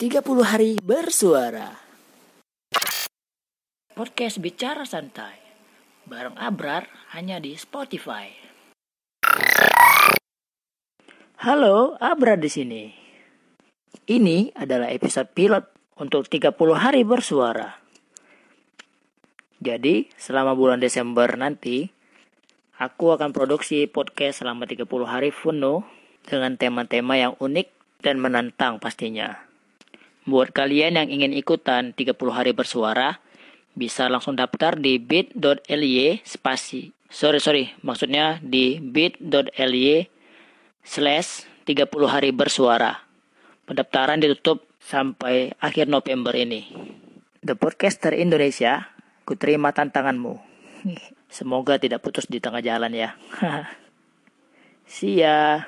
30 hari bersuara. Podcast bicara santai. Bareng Abrar hanya di Spotify. Halo, Abrar di sini. Ini adalah episode pilot untuk 30 hari bersuara. Jadi, selama bulan Desember nanti, aku akan produksi podcast selama 30 hari penuh dengan tema-tema yang unik dan menantang pastinya. Buat kalian yang ingin ikutan 30 hari bersuara, bisa langsung daftar di bit.ly spasi. Sorry, sorry, maksudnya di bit.ly slash 30 hari bersuara. Pendaftaran ditutup sampai akhir November ini. The Podcaster Indonesia, ku terima tantanganmu. Semoga tidak putus di tengah jalan ya. See ya.